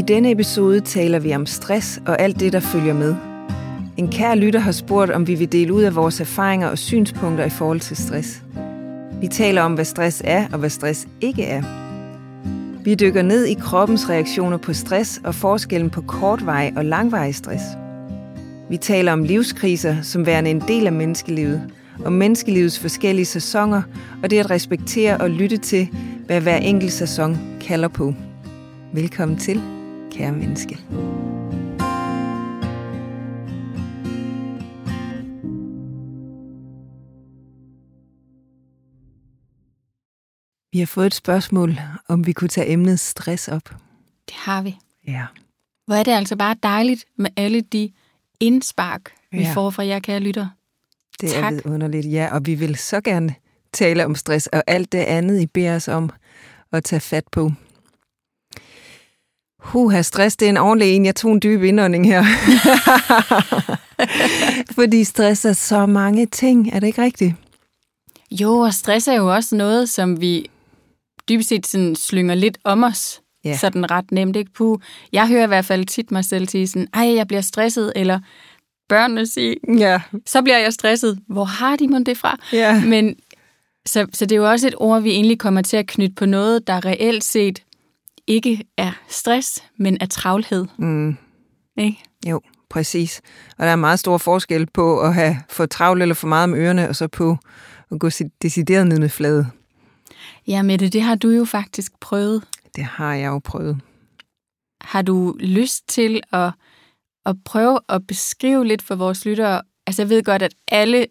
I denne episode taler vi om stress og alt det, der følger med. En kær lytter har spurgt, om vi vil dele ud af vores erfaringer og synspunkter i forhold til stress. Vi taler om, hvad stress er og hvad stress ikke er. Vi dykker ned i kroppens reaktioner på stress og forskellen på kortvarig og langvarig stress. Vi taler om livskriser som værende en del af menneskelivet, om menneskelivets forskellige sæsoner og det at respektere og lytte til, hvad hver enkelt sæson kalder på. Velkommen til, kære menneske. Vi har fået et spørgsmål, om vi kunne tage emnet stress op. Det har vi. Ja. Hvor er det altså bare dejligt med alle de indspark, vi Ja. får fra jer, kære lytter. Det Tak. er vidunderligt, ja. Og vi vil så gerne tale om stress og alt det andet, I beder os om at tage fat på. Huha, stress, det er en ordentlig en. Jeg tog en dyb indånding her. Fordi stress er så mange ting, er det ikke rigtigt? Jo, og stress er jo også noget, som vi dybest set sådan slynger lidt om os. Ja. Sådan ret nemt, ikke? Puh. Jeg hører i hvert fald tit mig selv sige sådan, ej, jeg bliver stresset, eller børnene sige, Ja. så bliver jeg stresset. Hvor har de mon det fra? Ja. Men så, så det er jo også et ord, vi egentlig kommer til at knytte på noget, der reelt set ikke er stress, men er travlhed. Mm, Ikke? jo, præcis. Og der er meget stor forskel på at have for travlt eller for meget om ørerne, og så på at gå decideret ned med flade. Ja, Mette, det har du jo faktisk prøvet. Det har jeg jo prøvet. Har du lyst til at, at prøve at beskrive lidt for vores lyttere? Altså, jeg ved godt, at alle,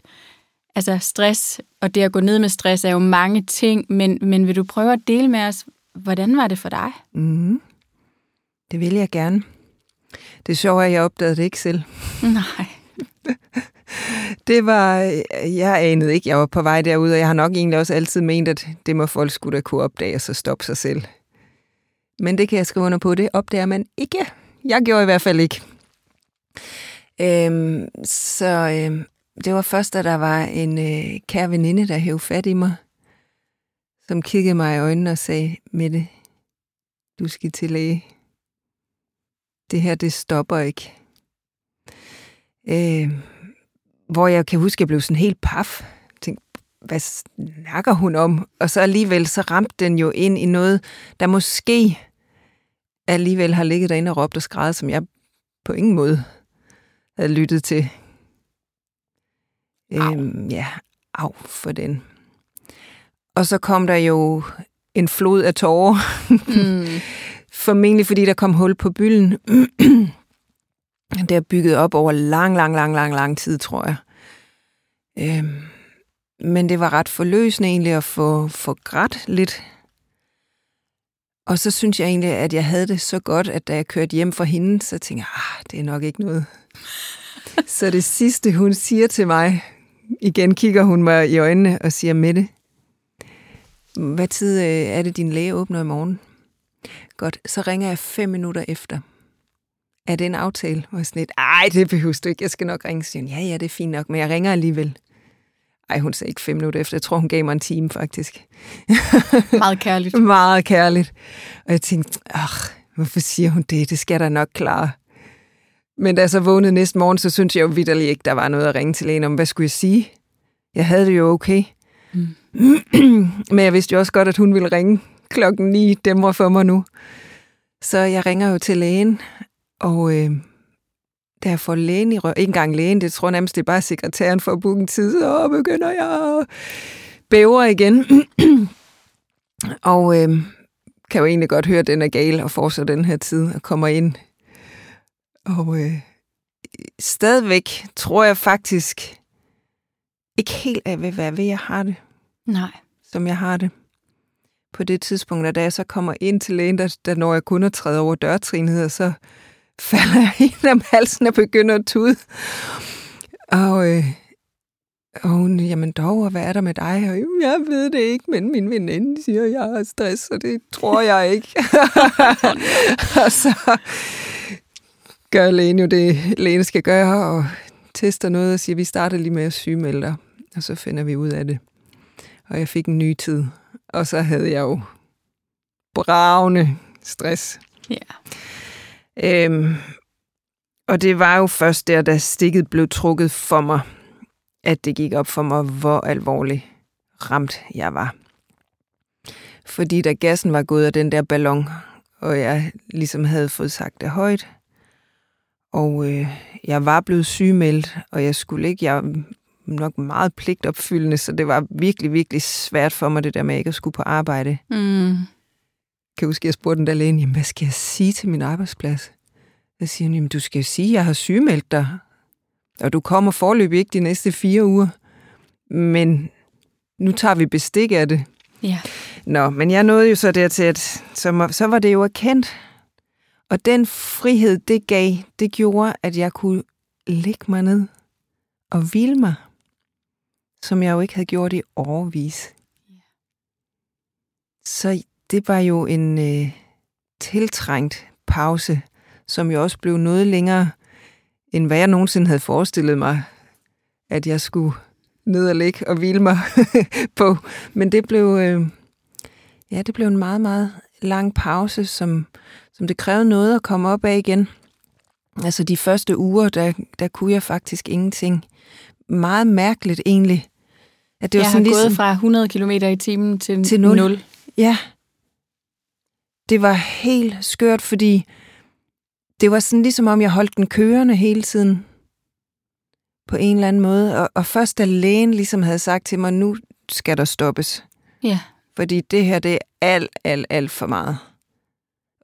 altså stress og det at gå ned med stress er jo mange ting, men, men vil du prøve at dele med os, hvordan var det for dig? Mm. Det vil jeg gerne. Det er sjovt, at jeg opdagede det ikke selv. Nej. Det var, jeg anede ikke, jeg var på vej derud, og jeg har nok egentlig også altid ment, at det må folk skulle da kunne opdage, og så stoppe sig selv. Men det kan jeg skrive under på, det opdager man ikke. Jeg gjorde i hvert fald ikke. Øhm, så øhm, det var først, da der var en øh, kær veninde, der hævde fat i mig, som kiggede mig i øjnene og sagde, Mette, du skal til læge. Det her, det stopper ikke. Øh, hvor jeg kan huske, at jeg blev sådan helt paf. Tænkte, hvad snakker hun om? Og så alligevel, så ramte den jo ind i noget, der måske alligevel har ligget derinde og råbt og skrevet, som jeg på ingen måde havde lyttet til. Øhm, ja, af for den. Og så kom der jo en flod af tårer. Mm. Formentlig fordi der kom hul på bylden. det er bygget op over lang, lang, lang, lang, lang tid, tror jeg. Øhm, men det var ret forløsende egentlig at få, få grædt lidt. Og så synes jeg egentlig, at jeg havde det så godt, at da jeg kørte hjem fra hende, så tænkte jeg, ah, det er nok ikke noget. så det sidste, hun siger til mig, igen kigger hun mig i øjnene og siger, Mette, hvad tid øh, er det, din læge åbner i morgen? Godt, så ringer jeg fem minutter efter. Er det en aftale? Og sådan lidt, ej, det behøver du ikke, jeg skal nok ringe. Så ja, ja, det er fint nok, men jeg ringer alligevel. Ej, hun sagde ikke fem minutter efter. Jeg tror, hun gav mig en time, faktisk. Meget kærligt. Meget kærligt. Og jeg tænkte, ach, hvorfor siger hun det? Det skal der nok klare. Men da jeg så vågnede næste morgen, så synes jeg jo vidderligt ikke, der var noget at ringe til lægen om. Hvad skulle jeg sige? Jeg havde det jo okay. Mm. Men jeg vidste jo også godt, at hun ville ringe klokken 9, dæmmer for mig nu. Så jeg ringer jo til lægen, og øh, da jeg får lægen i røven, ikke engang lægen, det tror jeg nærmest, det er bare sekretæren for at booke en tid, så begynder jeg at bævre igen. og øh, kan jo egentlig godt høre, at den er gal og får så den her tid og kommer ind. Og øh, stadigvæk tror jeg faktisk ikke helt, af, hvad, ved, jeg har det Nej. som jeg har det på det tidspunkt, og da jeg så kommer ind til lægen, der, der når jeg kun at træde over dørtrinet, og så falder jeg ind om halsen og begynder at tude. Og, øh, og hun, jamen dog, og hvad er der med dig? Og, "Jo, jeg ved det ikke, men min veninde siger, at jeg har stress, og det tror jeg ikke. og så gør lægen jo det, lægen skal gøre, og tester noget og siger, vi starter lige med at sygemelde dig, og så finder vi ud af det. Og jeg fik en ny tid, og så havde jeg jo bravende stress. Ja. Øhm, og det var jo først der, da stikket blev trukket for mig, at det gik op for mig, hvor alvorligt ramt jeg var. Fordi da gassen var gået af den der ballon, og jeg ligesom havde fået sagt det højt, og øh, jeg var blevet sygemeldt, og jeg skulle ikke, jeg nok meget pligtopfyldende, så det var virkelig, virkelig svært for mig, det der med ikke at skulle på arbejde. Mm. Kan jeg huske, jeg spurgte den der lægen, jamen, hvad skal jeg sige til min arbejdsplads? Jeg siger, jamen, du skal sige, at jeg har sygemeldt dig, og du kommer forløb ikke de næste fire uger, men nu tager vi bestik af det. Ja. Nå, men jeg nåede jo så dertil, at så, så var det jo erkendt. Og den frihed, det gav, det gjorde, at jeg kunne lægge mig ned og hvile mig, som jeg jo ikke havde gjort i overvis. Så det var jo en øh, tiltrængt pause, som jo også blev noget længere, end hvad jeg nogensinde havde forestillet mig, at jeg skulle ned og ligge og hvile mig på. Men det blev, øh, ja, det blev en meget, meget lang pause, som, som det krævede noget at komme op af igen. Altså de første uger, der, der kunne jeg faktisk ingenting. Meget mærkeligt egentlig. At det jeg var sådan har ligesom, gået fra 100 km i timen til, til 0. 0. Ja. Det var helt skørt, fordi det var sådan ligesom om, jeg holdt den kørende hele tiden. På en eller anden måde. Og, og først da lægen ligesom havde sagt til mig, nu skal der stoppes. Ja. Fordi det her, det er alt, alt, alt for meget.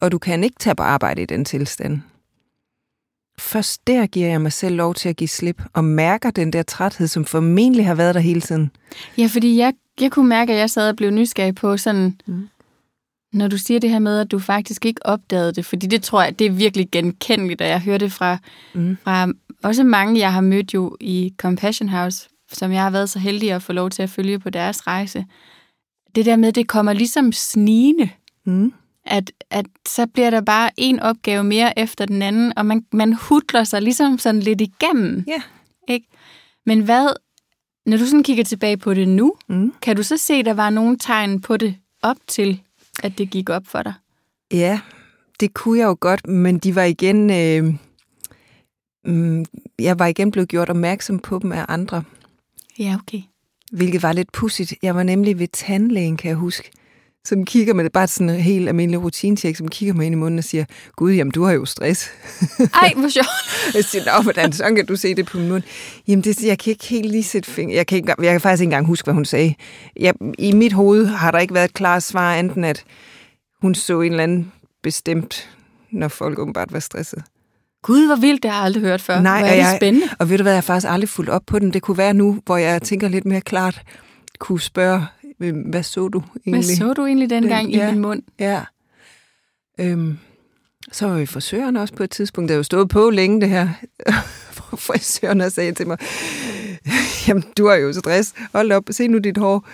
Og du kan ikke tage på arbejde i den tilstand. Først der giver jeg mig selv lov til at give slip, og mærker den der træthed, som formentlig har været der hele tiden. Ja, fordi jeg, jeg kunne mærke, at jeg sad og blev nysgerrig på sådan, mm. når du siger det her med, at du faktisk ikke opdagede det, fordi det tror jeg, det er virkelig genkendeligt, og jeg hører det fra, mm. fra også mange, jeg har mødt jo i Compassion House, som jeg har været så heldig at få lov til at følge på deres rejse. Det der med, det kommer ligesom snigende. Mm at, at så bliver der bare en opgave mere efter den anden, og man, man hudler sig ligesom sådan lidt igennem. Ja. Ikke? Men hvad, når du sådan kigger tilbage på det nu, mm. kan du så se, at der var nogle tegn på det op til, at det gik op for dig? Ja, det kunne jeg jo godt, men de var igen... Øh, mm, jeg var igen blevet gjort opmærksom på dem af andre. Ja, okay. Hvilket var lidt pudsigt. Jeg var nemlig ved tandlægen, kan jeg huske som kigger med det, bare sådan en helt almindelig rutinetjek, som kigger mig ind i munden og siger, Gud, jamen du har jo stress. Ej, hvor sjovt. jeg siger, nå, hvordan så kan du se det på min mund? Jamen, det, jeg kan ikke helt lige sætte fingre. Jeg kan, ikke, jeg kan faktisk ikke engang huske, hvad hun sagde. Jeg, I mit hoved har der ikke været et klart svar, enten at hun så en eller anden bestemt, når folk åbenbart var stresset. Gud, hvor vildt, det har jeg aldrig hørt før. Nej, hvor er det jeg, spændende. Og ved du hvad, jeg har faktisk aldrig fulgt op på den. Det kunne være nu, hvor jeg tænker lidt mere klart, kunne spørge hvad så du egentlig? Hvad så du egentlig dengang den, ja, i min mund? Ja. Øhm, så var vi frisøren også på et tidspunkt. Der jo stået på længe det her. frisøren og sagde til mig, jamen du har jo stress. Hold op, se nu dit hår.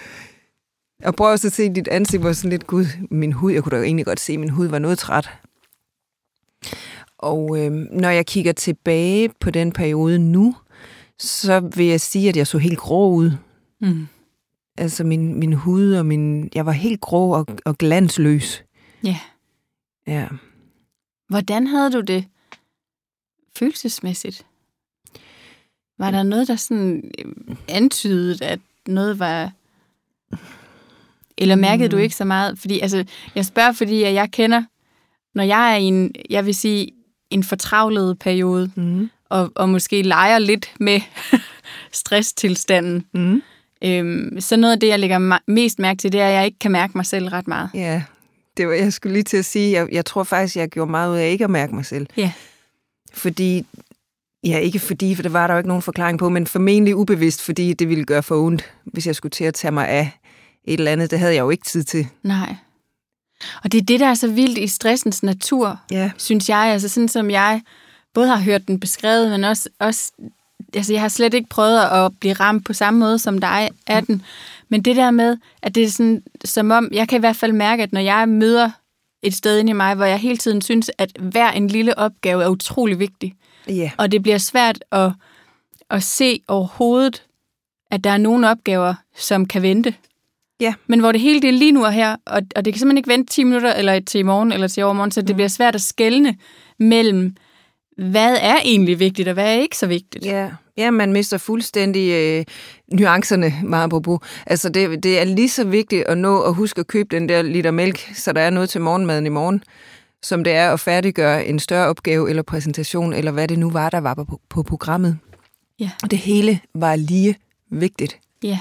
Og prøv også at se dit ansigt, hvor sådan lidt, gud, min hud, jeg kunne da jo egentlig godt se, at min hud var noget træt. Og øhm, når jeg kigger tilbage på den periode nu, så vil jeg sige, at jeg så helt grå ud. Mm. Altså min, min hud og min... Jeg var helt grå og, og glansløs. Ja. Ja. Hvordan havde du det følelsesmæssigt? Var der noget, der sådan øh, antydede, at noget var... Eller mærkede mm. du ikke så meget? Fordi, altså, jeg spørger, fordi at jeg kender, når jeg er i en, jeg vil sige, en fortravlet periode, mm. og, og måske leger lidt med stresstilstanden, mm. Øhm, så noget af det, jeg lægger mest mærke til, det er, at jeg ikke kan mærke mig selv ret meget. Ja, det var jeg skulle lige til at sige. Jeg, jeg tror faktisk, jeg gjorde meget ud af ikke at mærke mig selv. Ja. Fordi, ja ikke fordi, for det var der jo ikke nogen forklaring på, men formentlig ubevidst, fordi det ville gøre for ondt, hvis jeg skulle til at tage mig af et eller andet. Det havde jeg jo ikke tid til. Nej. Og det er det, der er så vildt i stressens natur, ja. synes jeg. Altså sådan som jeg både har hørt den beskrevet, men også, også altså jeg har slet ikke prøvet at blive ramt på samme måde som dig af den. Men det der med, at det er sådan, som om, jeg kan i hvert fald mærke, at når jeg møder et sted inde i mig, hvor jeg hele tiden synes, at hver en lille opgave er utrolig vigtig. Yeah. Og det bliver svært at, at se overhovedet, at der er nogle opgaver, som kan vente. Ja. Men hvor det hele det er lige nu og her, og, og det kan simpelthen ikke vente 10 minutter, eller til i morgen, eller til overmorgen, så det bliver svært at skelne mellem, hvad er egentlig vigtigt, og hvad er ikke så vigtigt. Ja, ja man mister fuldstændig øh, nuancerne, meget apropos. Altså, det, det er lige så vigtigt at nå at huske at købe den der liter mælk, så der er noget til morgenmaden i morgen, som det er at færdiggøre en større opgave eller præsentation, eller hvad det nu var, der var på, på programmet. Ja. Og det hele var lige vigtigt. Ja.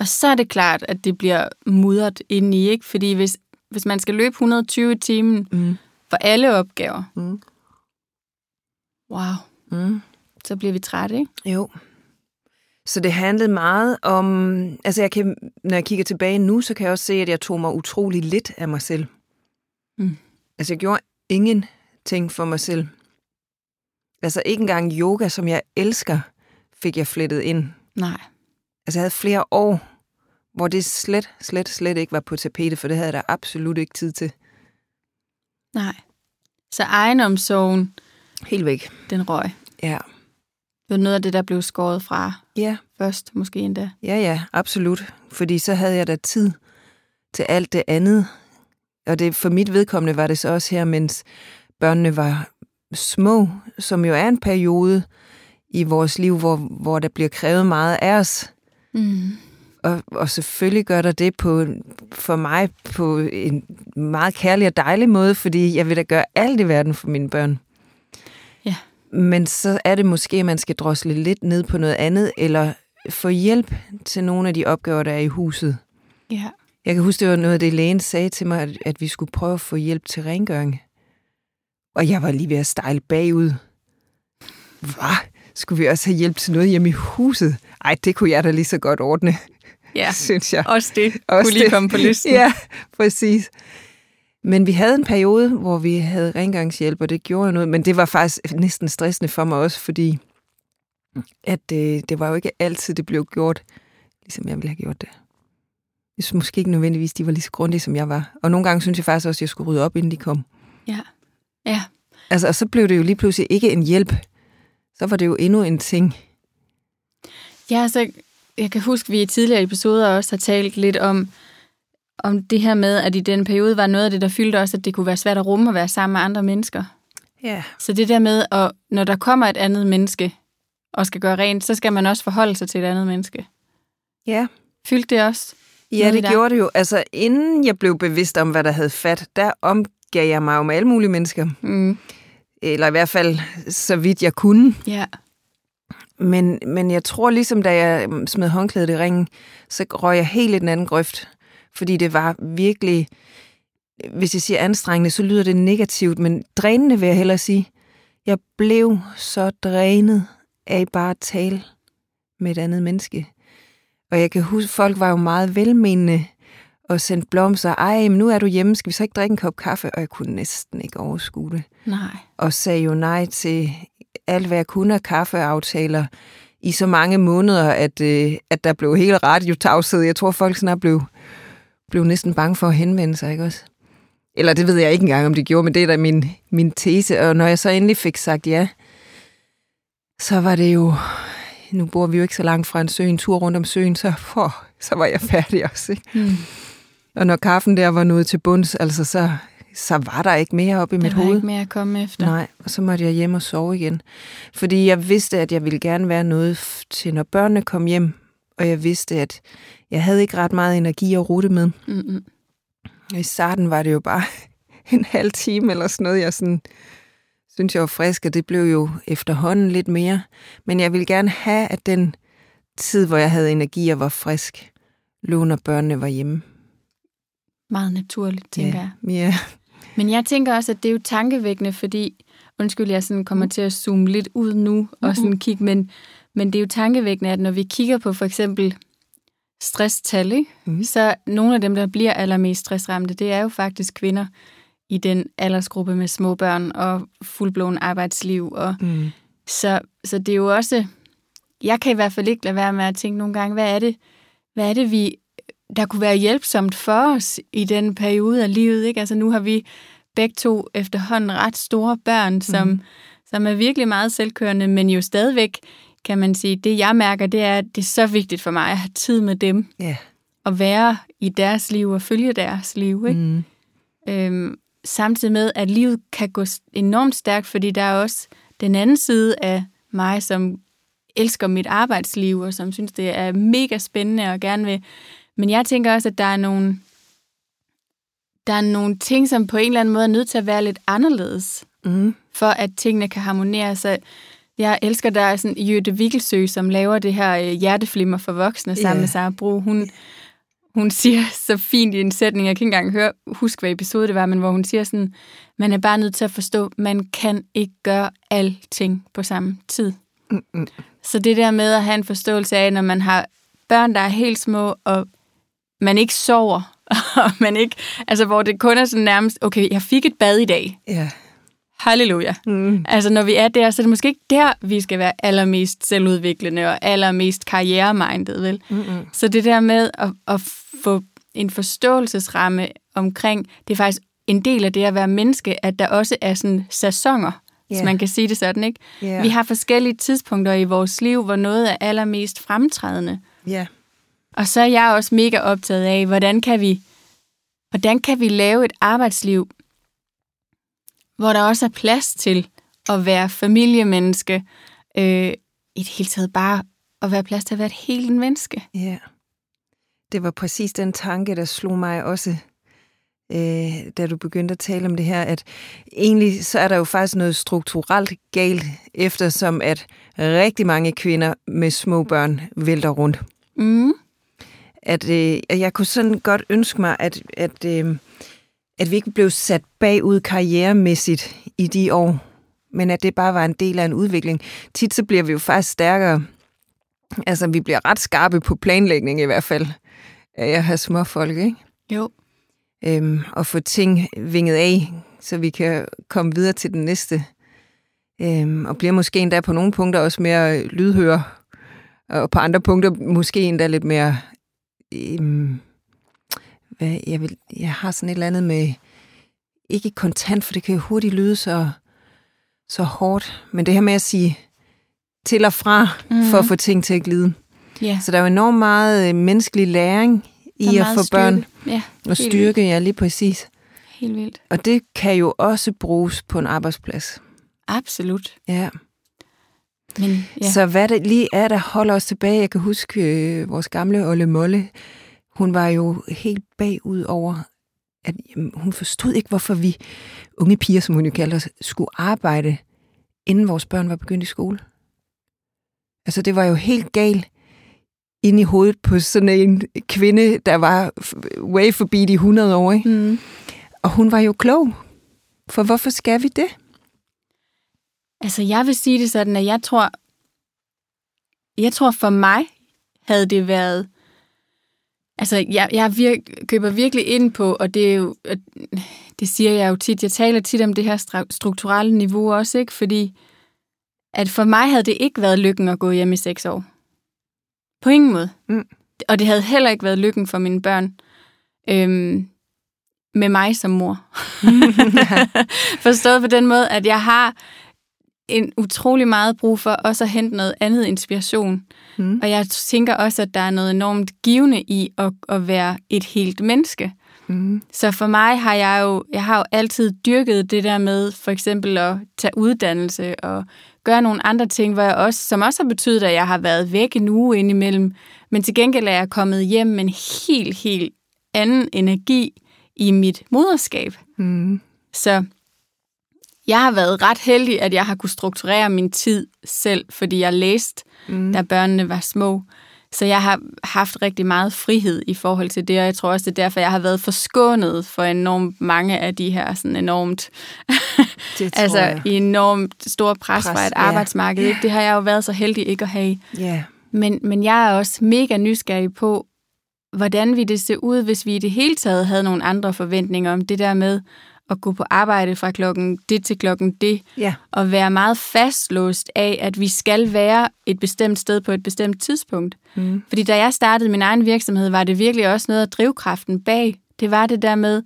Og så er det klart, at det bliver mudret indeni, ikke? Fordi hvis, hvis man skal løbe 120 i timen Mm. for alle opgaver, Mm. Wow, Mm. så bliver vi trætte, ikke? Jo. Så det handlede meget om... Altså, jeg kan, når jeg kigger tilbage nu, så kan jeg også se, at jeg tog mig utrolig lidt af mig selv. Mm. Altså, jeg gjorde ingenting for mig selv. Altså, ikke engang yoga, som jeg elsker, fik jeg flettet ind. Nej. Altså, jeg havde flere år, hvor det slet, slet, slet ikke var på tapetet, for det havde jeg da absolut ikke tid til. Nej. Så egenomsorgen, Helt væk. den røg. Ja. Det var noget af det, der blev skåret fra Ja, først, måske endda. Ja, ja, absolut. Fordi så havde jeg da tid til alt det andet. Og det, for mit vedkommende var det så også her, mens børnene var små, som jo er en periode i vores liv, hvor, hvor der bliver krævet meget af os. Mm. Og, og selvfølgelig gør der det på, for mig på en meget kærlig og dejlig måde, fordi jeg vil da gøre alt i verden for mine børn. Ja. Men så er det måske, at man skal drosle lidt ned på noget andet, eller få hjælp til nogle af de opgaver, der er i huset. Ja. Jeg kan huske, det var noget, det lægen sagde til mig, at, at vi skulle prøve at få hjælp til rengøring. Og jeg var lige ved at stejle bagud. Hvad? Skulle vi også have hjælp til noget hjemme i huset? Ej, det kunne jeg da lige så godt ordne, Ja, synes jeg. også det Også kunne lige det. komme på listen. Ja, præcis. Men vi havde en periode, hvor vi havde rengøringshjælp, og det gjorde noget. Men det var faktisk næsten stressende for mig også, fordi at det, det var jo ikke altid, det blev gjort, ligesom jeg ville have gjort det. Jeg synes måske ikke nødvendigvis, de var lige så grundige, som jeg var. Og nogle gange synes jeg faktisk også, at jeg skulle rydde op, inden de kom. Ja. Ja. Altså, og så blev det jo lige pludselig ikke en hjælp. Så var det jo endnu en ting. Ja, så jeg kan huske, at vi i tidligere episoder også har talt lidt om, om det her med, at i den periode var noget af det, der fyldte også, at det kunne være svært at rumme at være sammen med andre mennesker. Ja. Så det der med, at når der kommer et andet menneske og skal gøre rent, så skal man også forholde sig til et andet menneske. Ja, Fyldte det også? Ja, det gjorde det jo. Altså, inden jeg blev bevidst om, hvad der havde fat, der omgav jeg mig jo med alle mulige mennesker. Mm. Eller i hvert fald, så vidt jeg kunne. Ja. Men, men jeg tror ligesom, da jeg smed håndklædet i ringen, så røg jeg helt i den anden grøft. Fordi det var virkelig, hvis jeg siger anstrengende, så lyder det negativt, men drænende vil jeg hellere sige. Jeg blev så drænet af bare at tale med et andet menneske. Og jeg kan huske, folk var jo meget velmenende og sendte blomster. Ej, men nu er du hjemme, skal vi så ikke drikke en kop kaffe? Og jeg kunne næsten ikke overskue det Nej. og sagde jo nej til alt, hvad jeg kunne af kaffeaftaler i så mange måneder, at, øh, at der blev helt radiotavshed. Jeg tror, folk snart blev, blev næsten bange for at henvende sig, ikke også? Eller det ved jeg ikke engang, om de gjorde, men det er da min, min tese. Og når jeg så endelig fik sagt ja, så var det jo... Nu bor vi jo ikke så langt fra en sø, en tur rundt om søen, så, oh, så var jeg færdig også. Ikke? Mm. Og når kaffen der var nået til bunds, altså så, så var der ikke mere op i mit Der var hoved. ikke mere at komme efter. Nej, og så måtte jeg hjem og sove igen. Fordi jeg vidste, at jeg ville gerne være noget til, når børnene kom hjem. Og jeg vidste, at jeg havde ikke ret meget energi at rute med. Mm-mm. Og I starten var det jo bare en halv time eller sådan noget, jeg sådan, synes jeg var frisk, og det blev jo efterhånden lidt mere. Men jeg ville gerne have, at den tid, hvor jeg havde energi og var frisk, lå, når børnene var hjemme. Meget naturligt, tænker jeg. ja. Ja. Men jeg tænker også, at det er jo tankevækkende, fordi, undskyld, jeg sådan kommer til at zoome lidt ud nu og sådan kigge, men, men det er jo tankevækkende, at når vi kigger på for eksempel stresstal, ikke? Mhm. så nogle af dem, der bliver allermest stressramte, det er jo faktisk kvinder i den aldersgruppe med små børn og fuldblåen arbejdsliv. Og Mm. så, så det er jo også, jeg kan i hvert fald ikke lade være med at tænke nogle gange, hvad er det, hvad er det vi, der kunne være hjælpsomt for os i den periode af livet, ikke? Altså nu har vi begge to efterhånden ret store børn, som, mm. som er virkelig meget selvkørende, men jo stadigvæk, kan man sige, det jeg mærker, det er, at det er så vigtigt for mig at have tid med dem. Ja. at være i deres liv og følge deres liv. Ikke? Mm. Øhm, samtidig med, at livet kan gå enormt stærkt, fordi der er også den anden side af mig, som elsker mit arbejdsliv, og som synes, det er mega spændende og gerne vil. Men jeg tænker også, at der er nogle, der er nogle ting, som på en eller anden måde er nødt til at være lidt anderledes, Mm. for at tingene kan harmonere. Så jeg elsker, der er sådan Jytte Vikkelsø, som laver det her øh, hjerteflimmer for voksne sammen Ja. med Sara Bro. Hun, hun siger så fint i en sætning, jeg kan ikke engang høre, huske, hvad episode det var, men hvor hun siger sådan, man er bare nødt til at forstå, man kan ikke gøre alting på samme tid. Mm-mm. Så det der med at have en forståelse af, når man har børn, der er helt små, og man ikke sover, og man ikke, altså hvor det kun er sådan nærmest, okay, jeg fik et bad i dag. Ja. Halleluja. Mm. Altså når vi er der, så er det måske ikke der, vi skal være allermest selvudviklende og allermest karrieremindet, vel? Mm-mm. Så det der med at, at få en forståelsesramme omkring, det er faktisk en del af det at være menneske, at der også er sådan sæsoner, yeah. Hvis man kan sige det sådan, ikke? Ja. Vi har forskellige tidspunkter i vores liv, hvor noget er allermest fremtrædende. Ja. Og så er jeg også mega optaget af, hvordan kan vi, hvordan kan vi lave et arbejdsliv, hvor der også er plads til at være familiemenneske, øh, i det hele taget bare at være plads til at være et helt menneske. Ja. Det var præcis den tanke, der slog mig også, øh, da du begyndte at tale om det her, at egentlig så er der jo faktisk noget strukturelt galt, eftersom at rigtig mange kvinder med små børn vælter rundt. Mm. At, øh, at jeg kunne sådan godt ønske mig, at, at, øh, at vi ikke blev sat bagud karrieremæssigt i de år, men at det bare var en del af en udvikling. Tit så bliver vi jo faktisk stærkere. Altså, vi bliver ret skarpe på planlægning i hvert fald, af at have små folk, ikke? Jo. Øhm, og få ting vinget af, så vi kan komme videre til den næste. Øhm, og bliver måske endda på nogle punkter også mere lydhøre, og på andre punkter måske endda lidt mere... Øhm, hvad, jeg, vil, jeg har sådan et eller andet med... Ikke kontant, for det kan jo hurtigt lyde så, så hårdt. Men det her med at sige til og fra, mm. for at få ting til at glide. Ja. Så der er jo enormt meget øh, menneskelig læring i at få børn styrke. Ja, og styrke, ja, lige præcis. helt vildt. Og det kan jo også bruges på en arbejdsplads. Absolut. Ja. Men ja, Så hvad det lige er, der holder os tilbage, jeg kan huske øh, vores gamle Olle Molle, hun var jo helt bagud over, at jamen, hun forstod ikke, hvorfor vi unge piger, som hun jo kaldte os, skulle arbejde, inden vores børn var begyndt i skole. Altså, det var jo helt galt inde i hovedet på sådan en kvinde, der var way forbi de 100 år, ikke? mm, Og hun var jo klog. For hvorfor skal vi det? altså jeg vil sige det sådan, at jeg tror, jeg tror for mig havde det været, altså jeg, jeg virk, køber virkelig ind på, og det er jo, det siger jeg jo tit, jeg taler tit om det her strukturelle niveau også, ikke? Fordi at for mig havde det ikke været lykken at gå hjem i seks år. På ingen måde. Mm. Og det havde heller ikke været lykken for mine børn. Øhm, med mig som mor. Forstået på den måde, at jeg har en utrolig meget brug for også at hente noget andet inspiration. Mm. Og jeg tænker også, at der er noget enormt givende i at, at være et helt menneske. Mm. Så for mig har jeg jo, jeg har jo altid dyrket det der med for eksempel at tage uddannelse og gøre nogle andre ting, hvor jeg også, som også har betydet, at jeg har været væk en uge indimellem. Men til gengæld er jeg kommet hjem med en helt, helt anden energi i mit moderskab. Mm. Så jeg har været ret heldig, at jeg har kunne strukturere min tid selv, fordi jeg læste, mm. da børnene var små. Så jeg har haft rigtig meget frihed i forhold til det, og jeg tror også, det er derfor, jeg har været forskånet for enormt mange af de her sådan enormt, Det altså jeg. enormt store pres, Pres, fra et ja. arbejdsmarked. Ikke? Det har jeg jo været så heldig ikke at have. Ja. Men, men jeg er også mega nysgerrig på, hvordan ville det se ud, hvis vi i det hele taget havde nogle andre forventninger om det der med at gå på arbejde fra klokken det til klokken det, Ja. og være meget fastlåst af, at vi skal være et bestemt sted på et bestemt tidspunkt. Mm. Fordi da jeg startede min egen virksomhed, var det virkelig også noget af drivkraften bag. Det var det der med,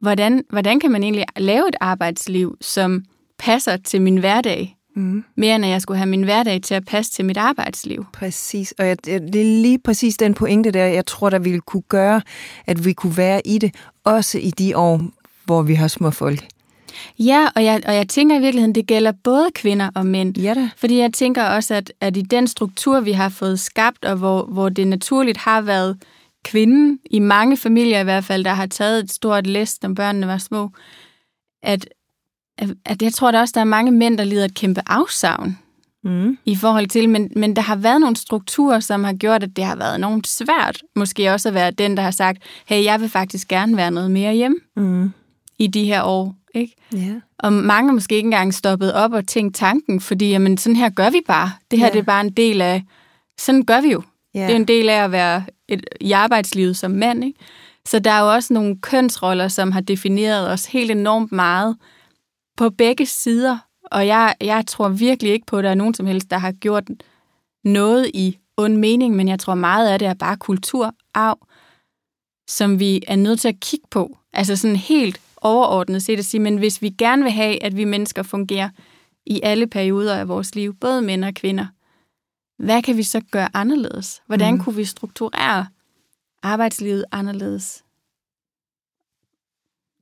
hvordan, hvordan kan man egentlig lave et arbejdsliv, som passer til min hverdag? Mm. Mere end at jeg skulle have min hverdag til at passe til mit arbejdsliv. Præcis, og jeg, det er lige præcis den pointe der, jeg tror, der ville kunne gøre, at vi kunne være i det, også i de år, hvor vi har små folk. Ja, og jeg, og jeg tænker i virkeligheden, det gælder både kvinder og mænd. Ja da. Fordi jeg tænker også, at, at i den struktur, vi har fået skabt, og hvor, hvor det naturligt har været kvinden, i mange familier i hvert fald, der har taget et stort læst, når børnene var små, at, at, jeg tror der også, der er mange mænd, der lider et kæmpe afsavn Mm. i forhold til, men, men der har været nogle strukturer, som har gjort, at det har været enormt svært, måske også at være den, der har sagt, hey, jeg vil faktisk gerne være noget mere hjemme Mm. I de her år, ikke? Ja. Og mange måske ikke engang stoppet op og tænkt tanken, fordi jamen, sådan her gør vi bare. Det her Ja. det er bare en del af, sådan gør vi jo. Ja. Det er en del af at være et, i arbejdslivet som mand. Ikke? Så der er jo også nogle kønsroller, som har defineret os helt enormt meget på begge sider. Og jeg, jeg tror virkelig ikke på, at der er nogen som helst, der har gjort noget i ond mening, men jeg tror meget af det er bare kulturarv, som vi er nødt til at kigge på. Altså sådan helt overordnet set at sige, men hvis vi gerne vil have, at vi mennesker fungerer i alle perioder af vores liv, både mænd og kvinder, hvad kan vi så gøre anderledes? Hvordan Mm. kunne vi strukturere arbejdslivet anderledes?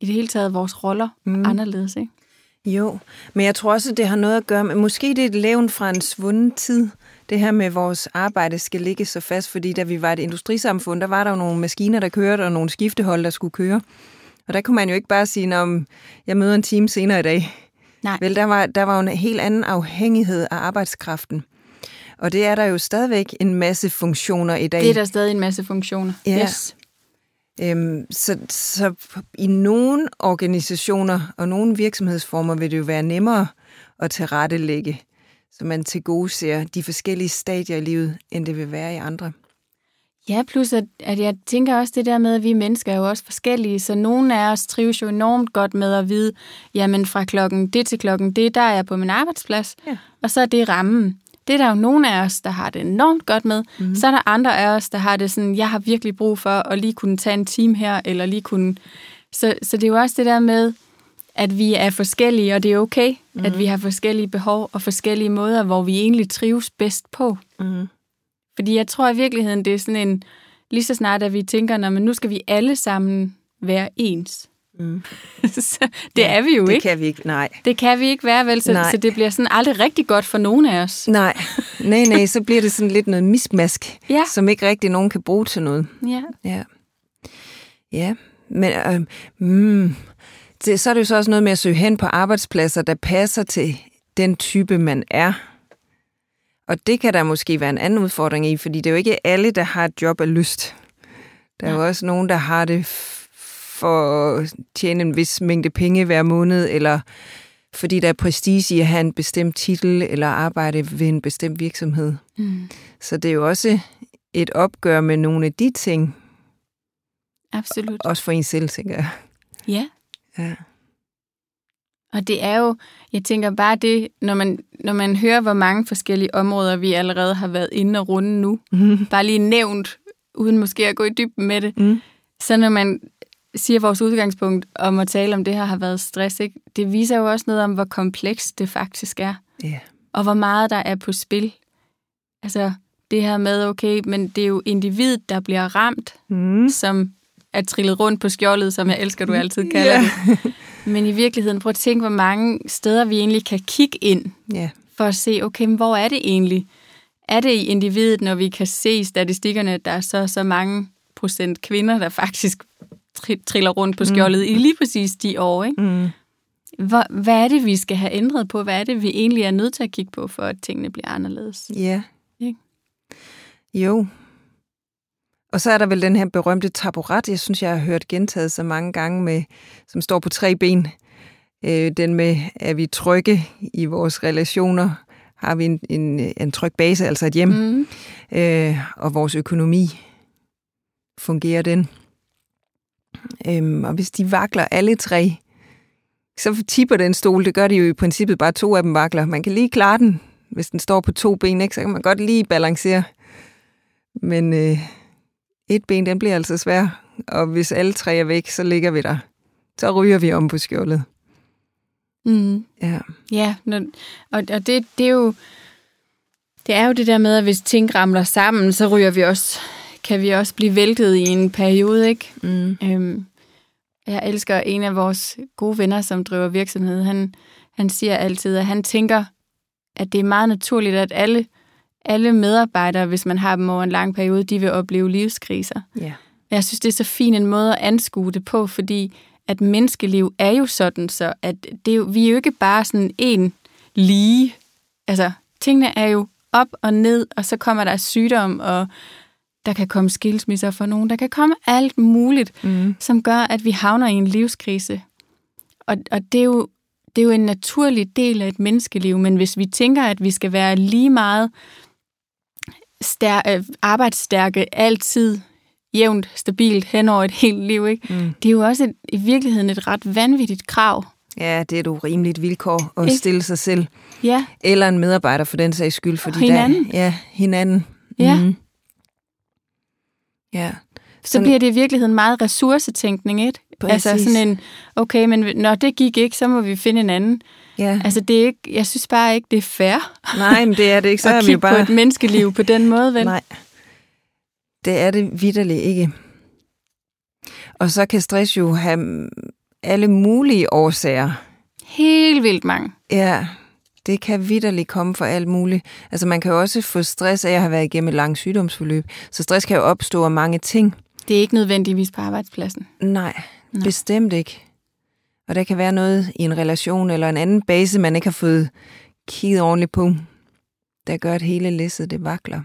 I det hele taget vores roller Mm. anderledes, ikke? Jo, men jeg tror også, det har noget at gøre med, måske det er et levn fra en svunden tid, det her med, vores arbejde skal ligge så fast, fordi da vi var et industrisamfund, der var der jo nogle maskiner, der kørte, og nogle skiftehold, der skulle køre. Og der kunne man jo ikke bare sige, om jeg møder en time senere i dag. Nej. Vel, der var, der var en helt anden afhængighed af arbejdskraften. Og det er der jo stadigvæk en masse funktioner i dag. Det er der stadig en masse funktioner. Ja. Yes. Øhm, så, så i nogle organisationer og nogle virksomhedsformer vil det jo være nemmere at tilrettelægge, så man til gode ser de forskellige stadier i livet, end det vil være i andre. Ja, plus at, at jeg tænker også det der med, at vi mennesker er jo også forskellige, så nogle af os trives jo enormt godt med at vide, jamen fra klokken det til klokken det, der er jeg på min arbejdsplads, Ja. og så er det rammen. Det er der jo nogle af os, der har det enormt godt med. Mm. Så er der andre af os, der har det sådan, jeg har virkelig brug for at lige kunne tage en time her, eller lige kunne... Så, så det er jo også det der med, at vi er forskellige, og det er okay, mm. at vi har forskellige behov og forskellige måder, hvor vi egentlig trives bedst på. Mm. Fordi jeg tror i virkeligheden, det er sådan en, lige så snart at vi tænker, når men nu skal vi alle sammen være ens. Mm. så det ja, er vi jo Det ikke. kan vi ikke, nej. Det kan vi ikke være, vel? Så, Nej. så det bliver sådan aldrig rigtig godt for nogen af os. Nej, nej, nej, så bliver det sådan lidt noget mismask, Ja. som ikke rigtig nogen kan bruge til noget. Ja. Ja. Ja, men øh, mm, det, så er det jo så også noget med at søge hen på arbejdspladser, der passer til den type, man er. Og det kan der måske være en anden udfordring i, fordi det er jo ikke alle, der har et job af lyst. Der er jo også nogen, der har det for at tjene en vis mængde penge hver måned, eller fordi der er prestige i at have en bestemt titel, eller arbejde ved en bestemt virksomhed. Mm. Så det er jo også et opgør med nogle af de ting, Absolut. også for en selv, tænker jeg. Ja. Ja. Og det er jo, jeg tænker bare det, når man, når man hører, hvor mange forskellige områder vi allerede har været inde og runde nu, Mm. bare lige nævnt, uden måske at gå i dybden med det, Mm. Så når man siger, at vores udgangspunkt om at tale om det her har været stress, ikke? det viser jo også noget om, hvor komplekst det faktisk er, Ja. og hvor meget der er på spil. Altså det her med, okay, men det er jo individet, der bliver ramt, Mm. som er trillet rundt på skjoldet, som jeg elsker, du altid kalder Ja. det. Men i virkeligheden, prøv at tænke, hvor mange steder vi egentlig kan kigge ind, Ja. for at se, okay, men hvor er det egentlig? Er det i individet, når vi kan se i statistikkerne, at der er så, så mange procent kvinder, der faktisk tri- triller rundt på skjoldet mm. i lige præcis de år, ikke? Mm. Hvor, hvad er det, vi skal have ændret på? Hvad er det, vi egentlig er nødt til at kigge på, for at tingene bliver anderledes? Ja. Ikke? Jo. Og så er der vel den her berømte taburet, jeg synes, jeg har hørt gentaget så mange gange, med, som står på tre ben. Øh, den med, er vi trygge i vores relationer? Har vi en, en, en tryg base, altså et hjem? Mm. øh, og vores økonomi. Fungerer den? Øhm, og hvis de vakler alle tre, så tipper den stol. Det gør de jo i princippet bare to af dem vakler. Man kan lige klare den, hvis den står på to ben, ikke? så kan man godt lige balancere. Men øh, et ben, den bliver altså svær. Og hvis alle tre er væk, så ligger vi der. Så ryger vi om på skjoldet. Mm. Ja. Ja, og, og det, det er jo det er jo det der med, at hvis ting ramler sammen, så ryger vi også, kan vi også blive væltet i en periode, ikke? Mm. Øhm, jeg elsker en af vores gode venner, som driver virksomhed. Han, han siger altid, at han tænker, at det er meget naturligt, at alle, alle medarbejdere, hvis man har dem over en lang periode, de vil opleve livskriser. Ja. Jeg synes, det er så fin en måde at anskue det på, fordi at menneskeliv er jo sådan, så at det er jo, vi er jo ikke bare sådan en lige. Altså, tingene er jo op og ned, og så kommer der sygdom, og der kan komme skilsmisser for nogen. Der kan komme alt muligt, Mm. som gør, at vi havner i en livskrise. Og, og det, er jo, det er jo en naturlig del af et menneskeliv, men hvis vi tænker, at vi skal være lige meget stær- øh, arbejdsstærke altid, jævnt, stabilt hen over et helt liv, ikke? Mm. det er jo også et, i virkeligheden et ret vanvittigt krav. Ja, det er et urimeligt vilkår at Ikke? stille sig selv. Ja, Eller en medarbejder for den sags skyld. Fordi hinanden. Der, ja, hinanden. Ja. Mhm. Ja. så Sådan- bliver det i virkeligheden meget ressourcetænkning, ikke? Altså Præcis. sådan en, okay, men når det gik ikke, så må vi finde en anden. Ja. Altså det er ikke, jeg synes bare ikke, det er fair Nej, men det er det ikke. Så at vi kigge jo bare... på et menneskeliv på den måde, vel? Nej, det er det vidderligt ikke. Og så kan stress jo have alle mulige årsager. Helt vildt mange. Ja, det kan vidderligt komme for alt muligt. Altså man kan jo også få stress af at have været igennem et langt sygdomsforløb. Så stress kan jo opstå af mange ting. Det er ikke nødvendigvis på arbejdspladsen. Nej. Nej. bestemt ikke. Og der kan være noget i en relation eller en anden base, man ikke har fået kigget ordentligt på, der gør, at hele læsset det vakler.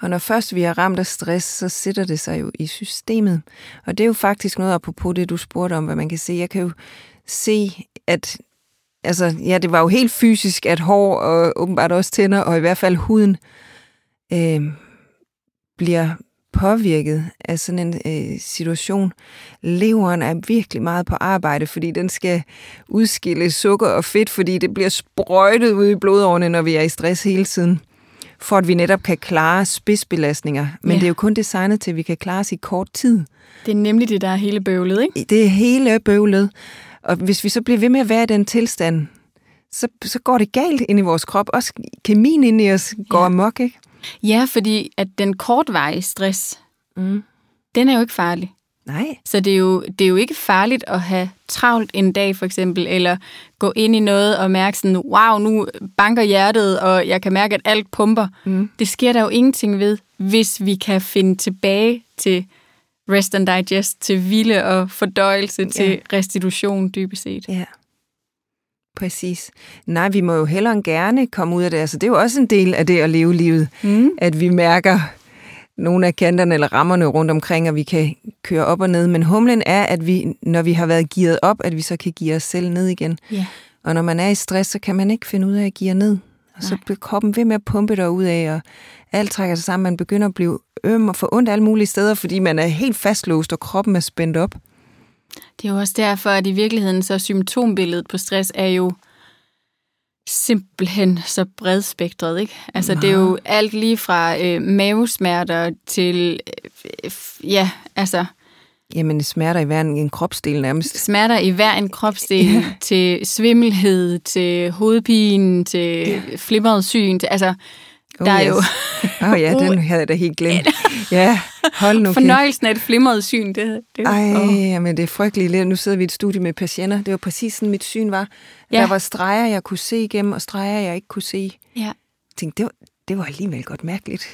Og når først vi er ramt af stress, så sætter det sig jo i systemet. Og det er jo faktisk noget apropos det, du spurgte om, hvad man kan se. Jeg kan jo se, at altså, ja, det var jo helt fysisk, at hår og åbenbart også tænder, og i hvert fald huden, øh, bliver påvirket af sådan en øh, situation. Leveren er virkelig meget på arbejde, fordi den skal udskille sukker og fedt, fordi det bliver sprøjtet ud i blodårene, når vi er i stress hele tiden, for at vi netop kan klare spidsbelastninger. Men Ja. det er jo kun designet til, at vi kan klare os i kort tid. Det er nemlig det, der er hele bøvlet, ikke? Det er hele bøvlet. Og hvis vi så bliver ved med at være i den tilstand, så, så går det galt ind i vores krop. Også kemien ind i os går Ja. amok, ikke? Ja, fordi at den kortvarige stress, Mm. den er jo ikke farlig. Nej. Så det er, jo, det er jo ikke farligt at have travlt en dag, for eksempel, eller gå ind i noget og mærke sådan, wow, nu banker hjertet, og jeg kan mærke, at alt pumper. Mm. Det sker der jo ingenting ved, hvis vi kan finde tilbage til rest and digest, til hvile og fordøjelse, Ja. til restitution dybest set. Ja. Præcis. Nej, vi må jo hellere end gerne komme ud af det. Altså, det er jo også en del af det at leve livet, Mm. at vi mærker nogle af kanterne eller rammerne rundt omkring, og vi kan køre op og ned. Men humlen er, at vi, når vi har været gearet op, at vi så kan give os selv ned igen. Ja. Og når man er i stress, så kan man ikke finde ud af at give ned. Og så Nej. bliver kroppen ved med at pumpe derud af, og alt trækker sig sammen. Man begynder at blive øm og få ondt alle mulige steder, fordi man er helt fastlåst, og kroppen er spændt op. Det er jo også derfor, at i virkeligheden så symptombilledet på stress er jo simpelthen så bredspektret, ikke? Altså det er jo alt lige fra øh, mavesmerter til, øh, ja, altså Jamen, smerter i hver en, en kropsdel nærmest. smerter i hver en kropsdel, Ja. til svimmelhed, til hovedpine, til ja. flimret syn, til, altså der er jo Åh oh, ja, den havde jeg da helt glemt. Ja, hold nu fornøjelsen af et flimret syn. Det, det, Ej, åh. men det er frygteligt. Nu sidder vi i et studie med patienter. Det var præcis sådan, mit syn var. Ja. Der var streger, jeg kunne se igennem, og streger, jeg ikke kunne se. Ja, Jeg tænkte, det var, det var alligevel godt mærkeligt.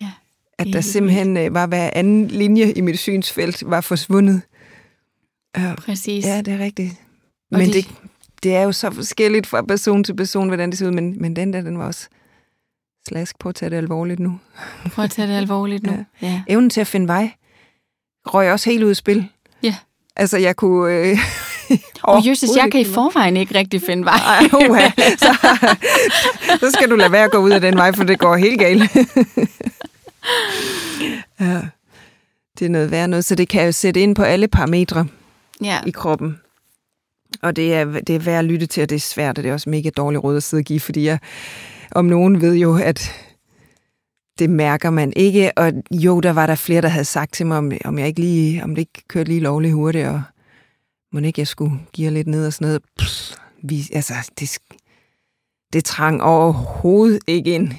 ja. At er der simpelthen øh, var hver anden linje i mit synsfelt var forsvundet. Ja, præcis. ja det er rigtigt. Og Men de- det, det er jo så forskelligt fra person til person, hvordan det ser ud. Men, men den der, den var også slask på at tage det alvorligt nu. Prøv at tage det alvorligt nu. Ja. ja. Evnen til at finde vej røg også helt ud af spil. Ja. Altså, jeg kunne... Øh, Og Jesus, jeg kan i forvejen ikke rigtig finde vej. Ej, uha. så, så skal du lade være at gå ud af den vej, for det går helt galt. ja, det er noget værd noget, så det kan jo sætte ind på alle parametre ja. i kroppen. Og det er, det er værd at lytte til, og det er svært, og det er også mega dårligt råd at sidde og give, fordi jeg om nogen ved jo, at det mærker man ikke. Og jo, der var der flere, der havde sagt til mig, om, om jeg ikke lige, om det ikke kørte lige lovligt hurtigt, og må ikke jeg skulle give lidt ned og sådan noget. Pff, vi, altså, det, det trang overhovedet ikke ind.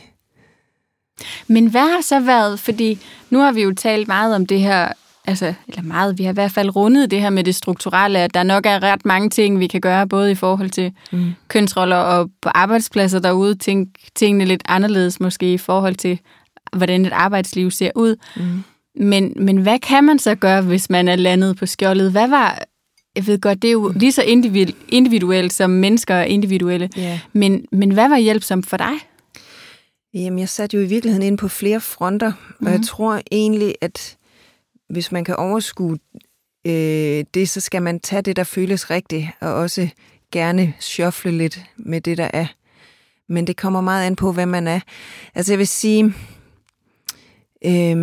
Men hvad har så været, fordi nu har vi jo talt meget om det her, altså, eller meget, vi har i hvert fald rundet det her med det strukturelle, at der nok er ret mange ting, vi kan gøre, både i forhold til mm. kønsroller og på arbejdspladser derude, ting, tingene lidt anderledes måske i forhold til, hvordan et arbejdsliv ser ud. Mm. Men, men hvad kan man så gøre, hvis man er landet på skjoldet? Hvad var, jeg ved godt, det er jo lige så individuelt som mennesker er individuelle, yeah. men, men hvad var hjælpsomt for dig? Jamen, jeg satte jo i virkeligheden ind på flere fronter, mm-hmm. og jeg mhm. tror egentlig, at hvis man kan overskue øh, det, så skal man tage det, der føles rigtigt, og også gerne shuffle lidt med det, der er. Men det kommer meget an på, hvad man er. Altså, jeg vil sige, øh,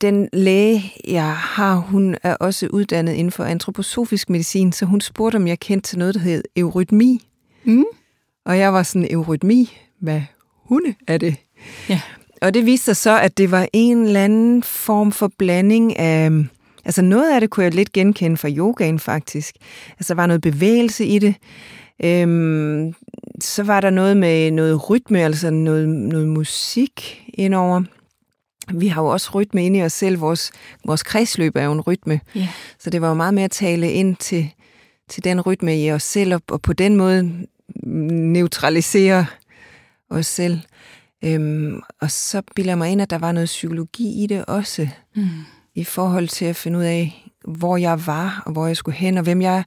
den læge, jeg har, hun er også uddannet inden for antroposofisk medicin, så hun spurgte, om jeg kendte til noget, der hed eurytmi. Mm. Og jeg var sådan, eurytmi, hvad hunde er det? Ja. Og det viste sig så, at det var en eller anden form for blanding af... Altså noget af det kunne jeg lidt genkende fra yogaen faktisk. Altså der var noget bevægelse i det. Øhm, så var der noget med noget rytme, altså noget, noget musik indover. Vi har jo også rytme inde i os selv. Vores, vores kredsløb er jo en rytme. Yeah. Så det var jo meget mere at tale ind til, til den rytme i os selv, og, og på den måde neutralisere os selv. Øhm, og så bilder jeg mig ind, at der var noget psykologi i det også, mm. i forhold til at finde ud af, hvor jeg var, og hvor jeg skulle hen, og hvem jeg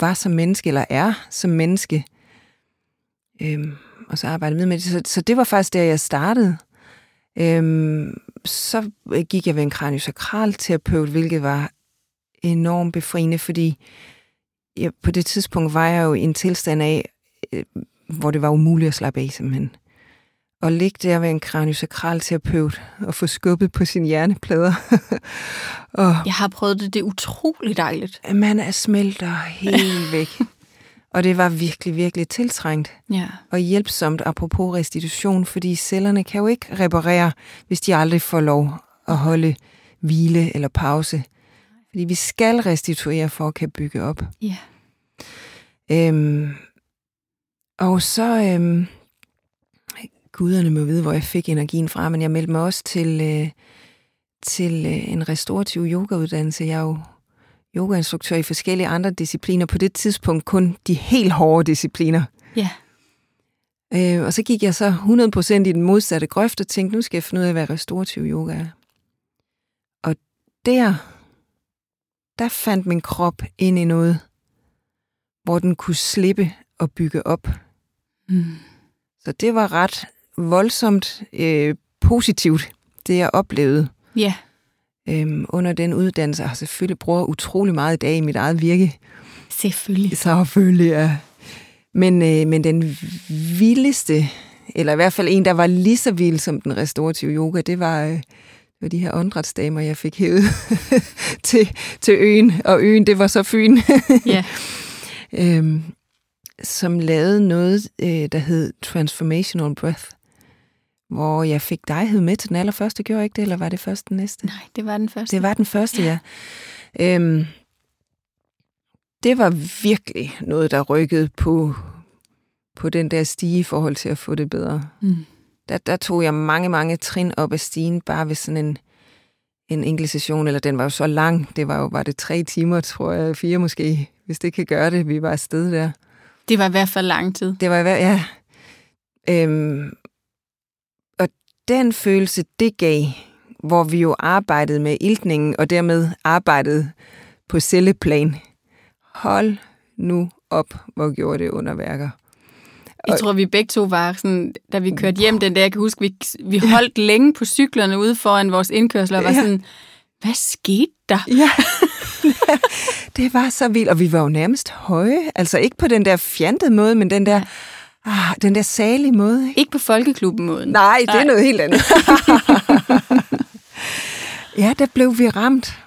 var som menneske, eller er som menneske. Øhm, og så arbejdede med med det. Så, så det var faktisk der, jeg startede. Øhm, så gik jeg ved en kraniosakral terapeut, hvilket var enormt befriende, fordi jeg, på det tidspunkt var jeg jo i en tilstand af, øh, hvor det var umuligt at slappe af simpelthen og ligge der ved en kraniosakral terapeut og få skubbet på sine hjerneplader. og jeg har prøvet det, det er utroligt dejligt. Man er smelter helt væk. Og det var virkelig, virkelig tiltrængt. Ja. Og hjælpsomt, apropos restitution, fordi cellerne kan jo ikke reparere, hvis de aldrig får lov at holde hvile eller pause. Fordi vi skal restituere for at kan bygge op. Ja. Øhm, og så, øhm, guderne må vide, hvor jeg fik energien fra, men jeg meldte mig også til, øh, til øh, en restaurativ yogauddannelse. Jeg er jo yogainstruktør i forskellige andre discipliner. På det tidspunkt kun de helt hårde discipliner. Ja. Øh, og så gik jeg så 100% i den modsatte grøft og tænkte, nu skal jeg finde ud af, hvad restaurativ yoga er. Og der, der fandt min krop ind i noget, hvor den kunne slippe og bygge op. Mm. Så det var ret voldsomt øh, positivt, det jeg oplevede. Ja. Øhm, under den uddannelse. Jeg har selvfølgelig brugt utrolig meget i dag i mit eget virke. Selvfølgelig. Selvfølgelig, ja. Men, øh, men den vildeste, eller i hvert fald en, der var lige så vild som den restaurative yoga, det var, øh, var de her åndretsdamer, jeg fik hævet til, til øen. Og øen, det var så Fyn. ja. øhm, som lavede noget, øh, der hed Transformational Breath hvor jeg fik dig med til den allerførste. Gjorde jeg ikke det, eller var det først den næste? Nej, det var den første. Det var den første, ja. ja. Øhm, det var virkelig noget, der rykkede på, på den der stige i forhold til at få det bedre. Mm. Der, der tog jeg mange, mange trin op ad stigen, bare ved sådan en, en enkelt session, eller den var jo så lang. Det var jo var det tre timer, tror jeg, fire måske, hvis det kan gøre det. Vi var afsted der. Det var i hvert fald lang tid. Det var i hvert ja. Øhm, den følelse, det gav, hvor vi jo arbejdede med iltningen, og dermed arbejdede på celleplan. Hold nu op, hvor gjorde det underværker. Jeg tror, vi begge to var sådan, da vi kørte hjem den der, jeg kan huske, vi, vi holdt længe på cyklerne ude foran vores indkørsler, og var ja. sådan, hvad skete der? Ja. det var så vildt, og vi var jo nærmest høje. Altså ikke på den der fjantede måde, men den der, Ah, den der salige måde. Ikke, ikke på folkeklubben-måden. Nej, det Nej. er noget helt andet. ja, der blev vi ramt.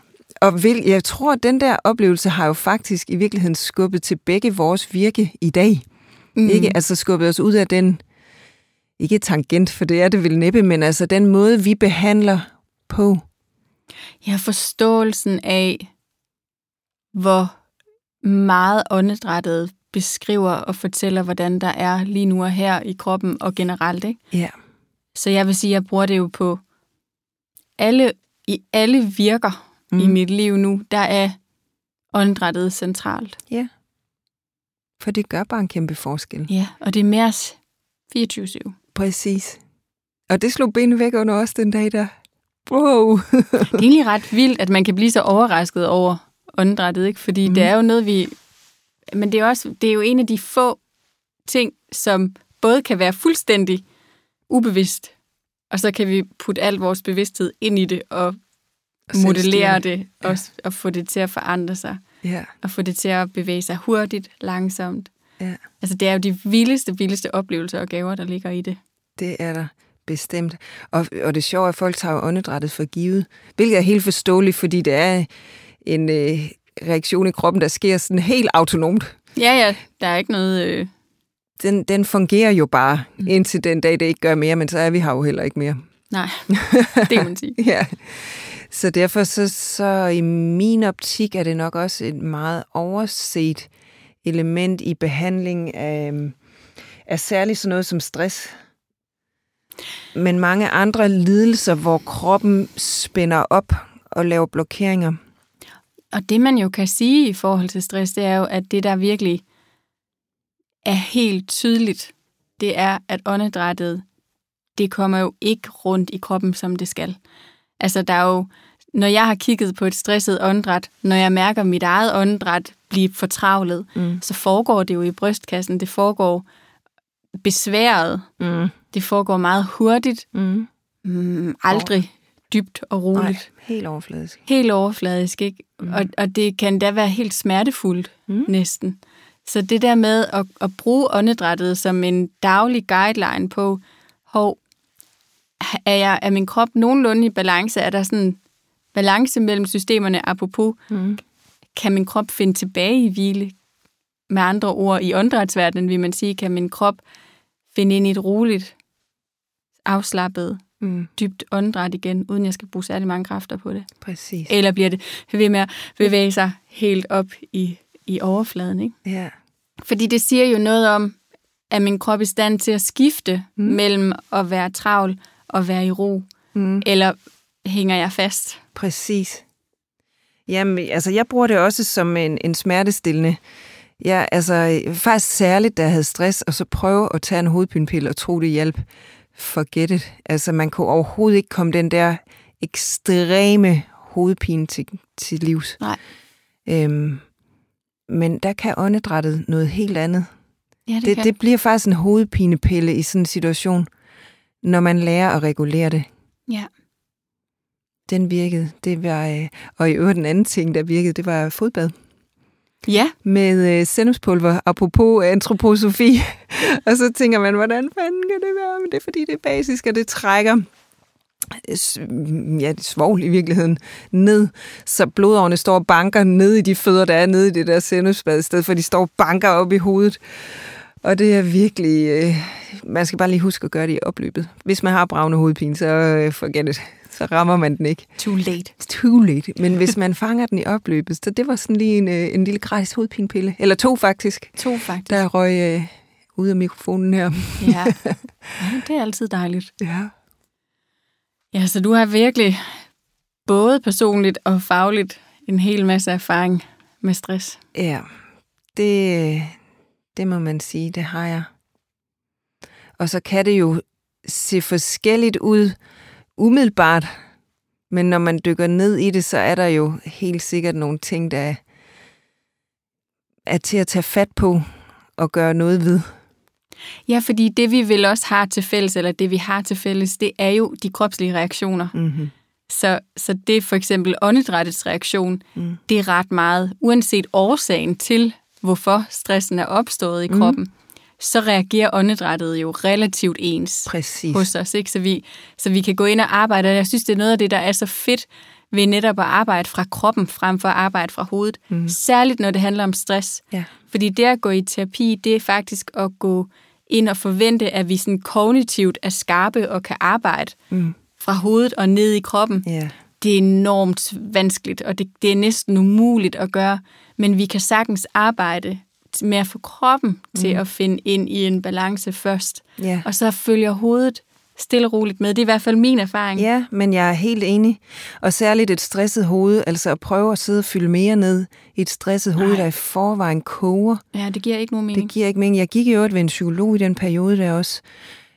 Og vil, jeg tror, at den der oplevelse har jo faktisk i virkeligheden skubbet til begge vores virke i dag. Mm. Ikke? Altså skubbet os ud af den, ikke tangent, for det er det vel næppe, men altså den måde, vi behandler på. Ja, forståelsen af, hvor meget åndedrættet beskriver og fortæller, hvordan der er lige nu og her i kroppen og generelt. Ikke? Ja. Så jeg vil sige, at jeg bruger det jo på alle, i alle virker mm. i mit liv nu, der er åndedrættet centralt. Ja. For det gør bare en kæmpe forskel. Ja, og det er mere 24-7. Præcis. Og det slog benene væk under os den dag der. Wow. det er egentlig ret vildt, at man kan blive så overrasket over åndedrættet, ikke? Fordi mm. det er jo noget, vi... Men det er, også, det er jo en af de få ting, som både kan være fuldstændig ubevidst, og så kan vi putte al vores bevidsthed ind i det og, og modellere det ja. og, og få det til at forandre sig. Ja. Og få det til at bevæge sig hurtigt, langsomt. Ja. Altså det er jo de vildeste, vildeste oplevelser og gaver, der ligger i det. Det er der bestemt. Og, og det sjove er, at folk tager åndedrættet for givet, hvilket er helt forståeligt, fordi det er en øh, reaktion i kroppen, der sker sådan helt autonomt. Ja, ja, der er ikke noget... Øh... Den, den fungerer jo bare mm. indtil den dag, det ikke gør mere, men så er vi her jo heller ikke mere. Nej, det må man sige. ja. Så derfor så, så i min optik er det nok også et meget overset element i behandling af, af særligt sådan noget som stress. Men mange andre lidelser, hvor kroppen spænder op og laver blokeringer. Og det man jo kan sige i forhold til stress, det er jo, at det der virkelig er helt tydeligt, det er, at åndedrættet, det kommer jo ikke rundt i kroppen, som det skal. Altså der er jo, når jeg har kigget på et stresset åndedræt, når jeg mærker mit eget åndedræt blive fortravlet, mm. så foregår det jo i brystkassen. Det foregår besværet. Mm. Det foregår meget hurtigt. Mm. Mm, aldrig. Dybt og roligt. Nej, helt overfladisk. Helt overfladisk, ikke? Mm. Og, og det kan da være helt smertefuldt, mm. næsten. Så det der med at, at bruge åndedrættet som en daglig guideline på, hov, er, jeg, er min krop nogenlunde i balance? Er der sådan balance mellem systemerne, apropos, mm. kan min krop finde tilbage i hvile? Med andre ord, i åndedrætsverdenen vil man sige, kan min krop finde ind i et roligt, afslappet, mm. dybt åndedræt igen, uden jeg skal bruge særlig mange kræfter på det. Præcis. Eller bliver det ved med at bevæge sig helt op i, i overfladen, ikke? Ja. Fordi det siger jo noget om, at min krop i stand til at skifte mm. mellem at være travl og være i ro. Mm. Eller hænger jeg fast? Præcis. Jamen, altså, jeg bruger det også som en, en smertestillende. Ja, altså, faktisk særligt, da jeg havde stress, og så prøve at tage en hovedpinepille og tro, det hjælp. Forget it. Altså, man kunne overhovedet ikke komme den der ekstreme hovedpine til, til livs. Nej. Øhm, men der kan åndedrættet noget helt andet. Ja, det, det, kan. det bliver faktisk en hovedpinepille i sådan en situation, når man lærer at regulere det. Ja. Den virkede. Det var, øh, og i øvrigt den anden ting, der virkede, det var fodbad. Ja. Med øh, sennepspulver, apropos antroposofi. og så tænker man, hvordan fanden kan det være? Men det er fordi, det er basisk, og det trækker ja, svogl i virkeligheden, ned, så blodårene står og banker ned i de fødder, der er nede i det der sennepsbad, i stedet for at de står og banker op i hovedet. Og det er virkelig... Øh, man skal bare lige huske at gøre det i opløbet. Hvis man har bravende hovedpine, så øh, forget det. Så rammer man den ikke. Too late. Too late. Men hvis man fanger den i opløbet, så det var sådan lige en, øh, en lille gratis hovedpinepille. Eller to faktisk. To faktisk. Der røg øh, ud af mikrofonen her. Ja. ja, det er altid dejligt. Ja. Ja, så du har virkelig både personligt og fagligt en hel masse erfaring med stress. Ja, det, det må man sige, det har jeg. Og så kan det jo se forskelligt ud umiddelbart, men når man dykker ned i det, så er der jo helt sikkert nogle ting, der er til at tage fat på og gøre noget ved. Ja, fordi det vi vel også har til fælles, eller det vi har til fælles, det er jo de kropslige reaktioner. Mm-hmm. Så, så det er for eksempel åndedrættets reaktion, mm. det er ret meget, uanset årsagen til, hvorfor stressen er opstået i kroppen, mm. Så reagerer åndedrættet jo relativt ens Præcis. hos os. Ikke? Så, vi, så vi kan gå ind og arbejde, og jeg synes, det er noget af det, der er så fedt ved netop at arbejde fra kroppen, frem for at arbejde fra hovedet. Mm. Særligt når det handler om stress. Ja. Fordi det at gå i terapi, det er faktisk at gå ind og forvente, at vi sådan kognitivt er skarpe og kan arbejde mm. fra hovedet og ned i kroppen. Yeah. det er enormt vanskeligt, og det, det er næsten umuligt at gøre, men vi kan sagtens arbejde med at få kroppen mm. til at finde ind i en balance først, Ja. og så følger hovedet stille og roligt med. Det er i hvert fald min erfaring. Ja, men jeg er helt enig. Og særligt et stresset hoved, altså at prøve at sidde og fylde mere ned i et stresset hoved, Nej. der i forvejen koger. Ja, det giver ikke nogen mening. Det giver ikke mening. Jeg gik i øvrigt ved en psykolog i den periode der også,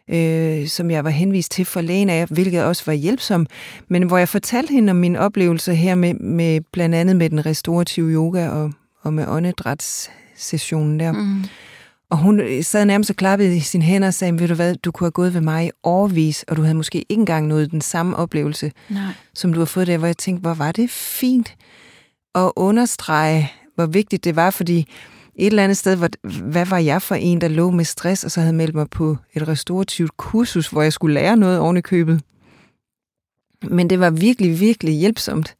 øh, som jeg var henvist til for lægen af, hvilket også var hjælpsom, men hvor jeg fortalte hende om min oplevelse her med, med blandt andet med den restaurative yoga og, og med åndedrætssessionen der. Mm. Og hun øh, sad nærmest og klappede i sine hænder og sagde, ved du hvad, du kunne have gået ved mig i årvis, og du havde måske ikke engang nået den samme oplevelse, Nej. som du har fået der, hvor jeg tænkte, hvor var det fint at understrege, hvor vigtigt det var, fordi et eller andet sted, hvor, hvad var jeg for en, der lå med stress, og så havde meldt mig på et restaurativt kursus, hvor jeg skulle lære noget oven i købet. Men det var virkelig, virkelig hjælpsomt.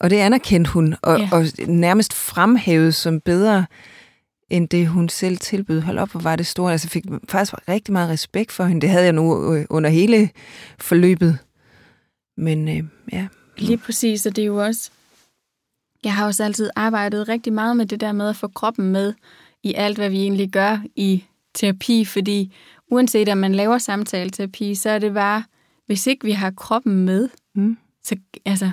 Og det anerkendte hun, og, Ja. og nærmest fremhævede som bedre, end det hun selv tilbød. Hold op, hvor var det stort. Altså, jeg fik faktisk rigtig meget respekt for hende. Det havde jeg nu øh, under hele forløbet. Men øh, ja, Lige præcis, og det er jo også... Jeg har også altid arbejdet rigtig meget med det der med at få kroppen med i alt, hvad vi egentlig gør i terapi, fordi uanset om man laver samtaleterapi, så er det bare, hvis ikke vi har kroppen med, Mm. så, altså,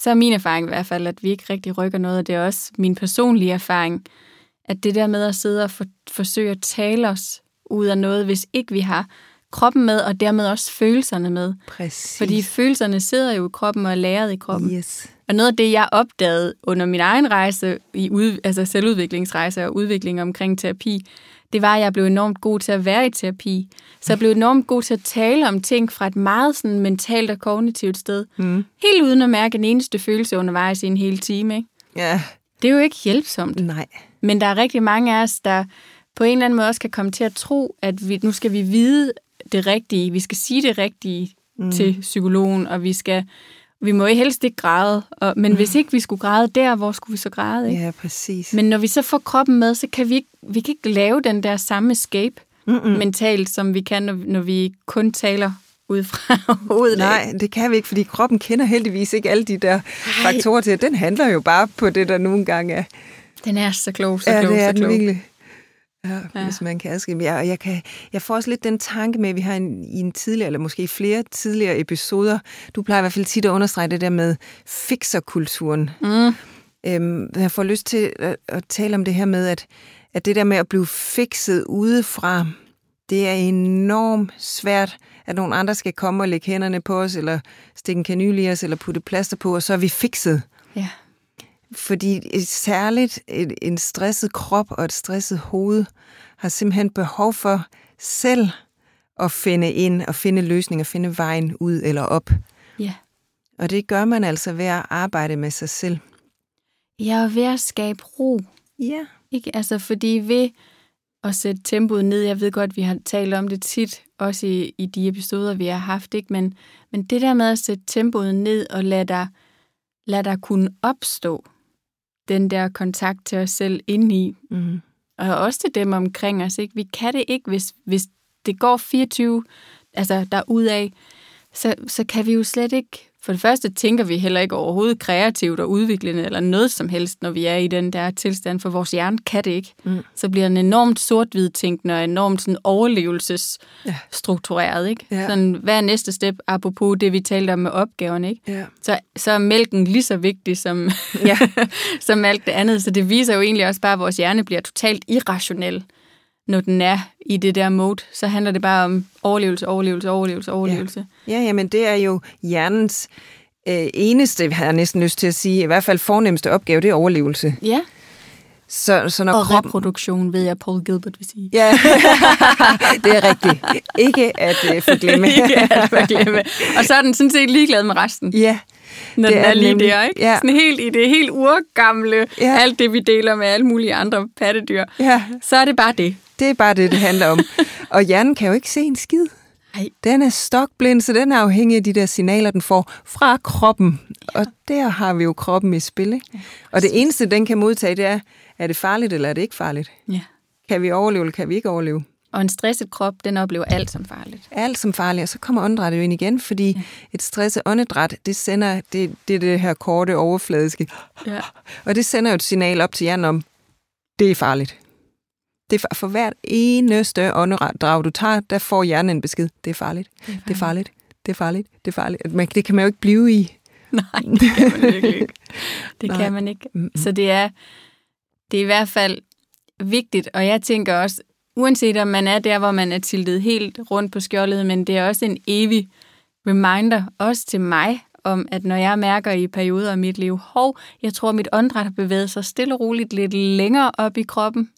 så er min erfaring i hvert fald, at vi ikke rigtig rykker noget, og det er også min personlige erfaring, at det der med at sidde og for, forsøge at tale os ud af noget, hvis ikke vi har kroppen med, og dermed også følelserne med. præcis. Fordi følelserne sidder jo i kroppen og er lagret i kroppen. Yes. Og noget af det, jeg opdagede under min egen rejse, i ud, altså selvudviklingsrejse og udvikling omkring terapi, det var, at jeg blev enormt god til at være i terapi. Så jeg blev enormt god til at tale om ting fra et meget sådan mentalt og kognitivt sted. Mm. Helt uden at mærke en eneste følelse undervejs i en hel time. Ikke? Ja, Det er jo ikke hjælpsomt. nej. Men der er rigtig mange af os, der på en eller anden måde også kan komme til at tro, at vi, nu skal vi vide det rigtige, vi skal sige det rigtige mm. til psykologen, og vi skal vi må jo helst ikke græde. Og, men mm. hvis ikke vi skulle græde der, hvor skulle vi så græde? Ikke? Ja, præcis. Men når vi så får kroppen med, så kan vi ikke, vi kan ikke lave den der samme escape Mm-mm. mentalt, som vi kan, når, når vi kun taler ud fra hovedet. Nej, det kan vi ikke, fordi kroppen kender heldigvis ikke alle de der faktorer til. Den handler jo bare på det, der nogle gange er. Den er så klog, så Ja, klog, det er så den klog. virkelig. Ja, hvis man kan adskille. Ja, og jeg, kan, jeg får også lidt den tanke med, at vi har en, i en tidligere, eller måske flere tidligere episoder, du plejer i hvert fald tit at understrege det der med fixerkulturen. Mm. Øhm, jeg får lyst til at, at tale om det her med, at, at det der med at blive fikset udefra, det er enormt svært, at nogle andre skal komme og lægge hænderne på os, eller stikke en kanyl i os, eller putte plaster på, og så er vi fikset. Ja. Fordi særligt et, en stresset krop og et stresset hoved har simpelthen behov for selv at finde ind og finde løsninger, finde vejen ud eller op. ja. Og det gør man altså ved at arbejde med sig selv. Jeg er ved at skabe ro. Ja. Ikke? Altså, fordi ved at sætte tempoet ned, jeg ved godt, vi har talt om det tit, også i, i de episoder, vi har haft, ikke? Men, men det der med at sætte tempoet ned og lade dig, lade dig kunne opstå den der kontakt til os selv indeni, Mm. og også til dem omkring os. Ikke? Vi kan det ikke, hvis, hvis det går 24, altså derudaf, så, så kan vi jo slet ikke... For det første tænker vi heller ikke overhovedet kreativt og udviklende eller noget som helst, når vi er i den der tilstand, for vores hjerne kan det ikke. Mm. Så bliver den enormt sort-hvid tænkende og enormt sådan overlevelsesstruktureret. Ikke? Ja. Sådan, hvad er næste step, apropos det, vi talte om med opgaverne? Ikke? Ja. Så, så er mælken lige så vigtig som, Ja. som alt det andet. Så det viser jo egentlig også bare, at vores hjerne bliver totalt irrationel, når den er i det der mode. Så handler det bare om overlevelse, overlevelse, overlevelse, overlevelse. Ja, jamen det er jo hjernens øh, eneste, har jeg næsten lyst til at sige, i hvert fald fornemmeste opgave, det er overlevelse. Ja, ja. Så, så når og kroppen... reproduktion, ved jeg, Paul Gilbert vil sige. Ja, det er rigtigt. Ikke at øh, forglemme. Ikke at forglemme. Og så er den sådan set ligeglad med resten, ja, når det den er er lige nemlig- der. Ikke? ja. Sådan helt i det helt urgamle, Ja. ja. alt det, vi deler med alle mulige andre pattedyr. ja, Så er det bare det. Det er bare det, det handler om. Og hjernen kan jo ikke se en skid. Ej. Den er stokblind, så den er afhængig af de der signaler, den får fra kroppen. Og der har vi jo kroppen i spil. Ikke? Og det eneste, den kan modtage, det er, er det farligt eller er det ikke farligt? Ja. Kan vi overleve eller kan vi ikke overleve? Og en stresset krop, den oplever alt som farligt. Alt som farligt, og så kommer åndedrættet jo ind igen, fordi ja. et stresset åndedræt, det sender det, det, det her korte overfladiske, Ja. og det sender jo et signal op til hjernen om, det er farligt. Det er for, hvert eneste åndedrag, du tager, der får hjernen en besked. Det er farligt. Det er farligt. Det er farligt. Det er farligt. Man, det kan man jo ikke blive i. Nej, det kan man virkelig ikke. Det Nej. kan man ikke. Så det er, det er i hvert fald vigtigt, og jeg tænker også, uanset om man er der, hvor man er tiltet helt rundt på skjoldet, men det er også en evig reminder, også til mig, om at når jeg mærker i perioder af mit liv, hov, jeg tror, mit åndedræt har bevæget sig stille og roligt lidt længere op i kroppen.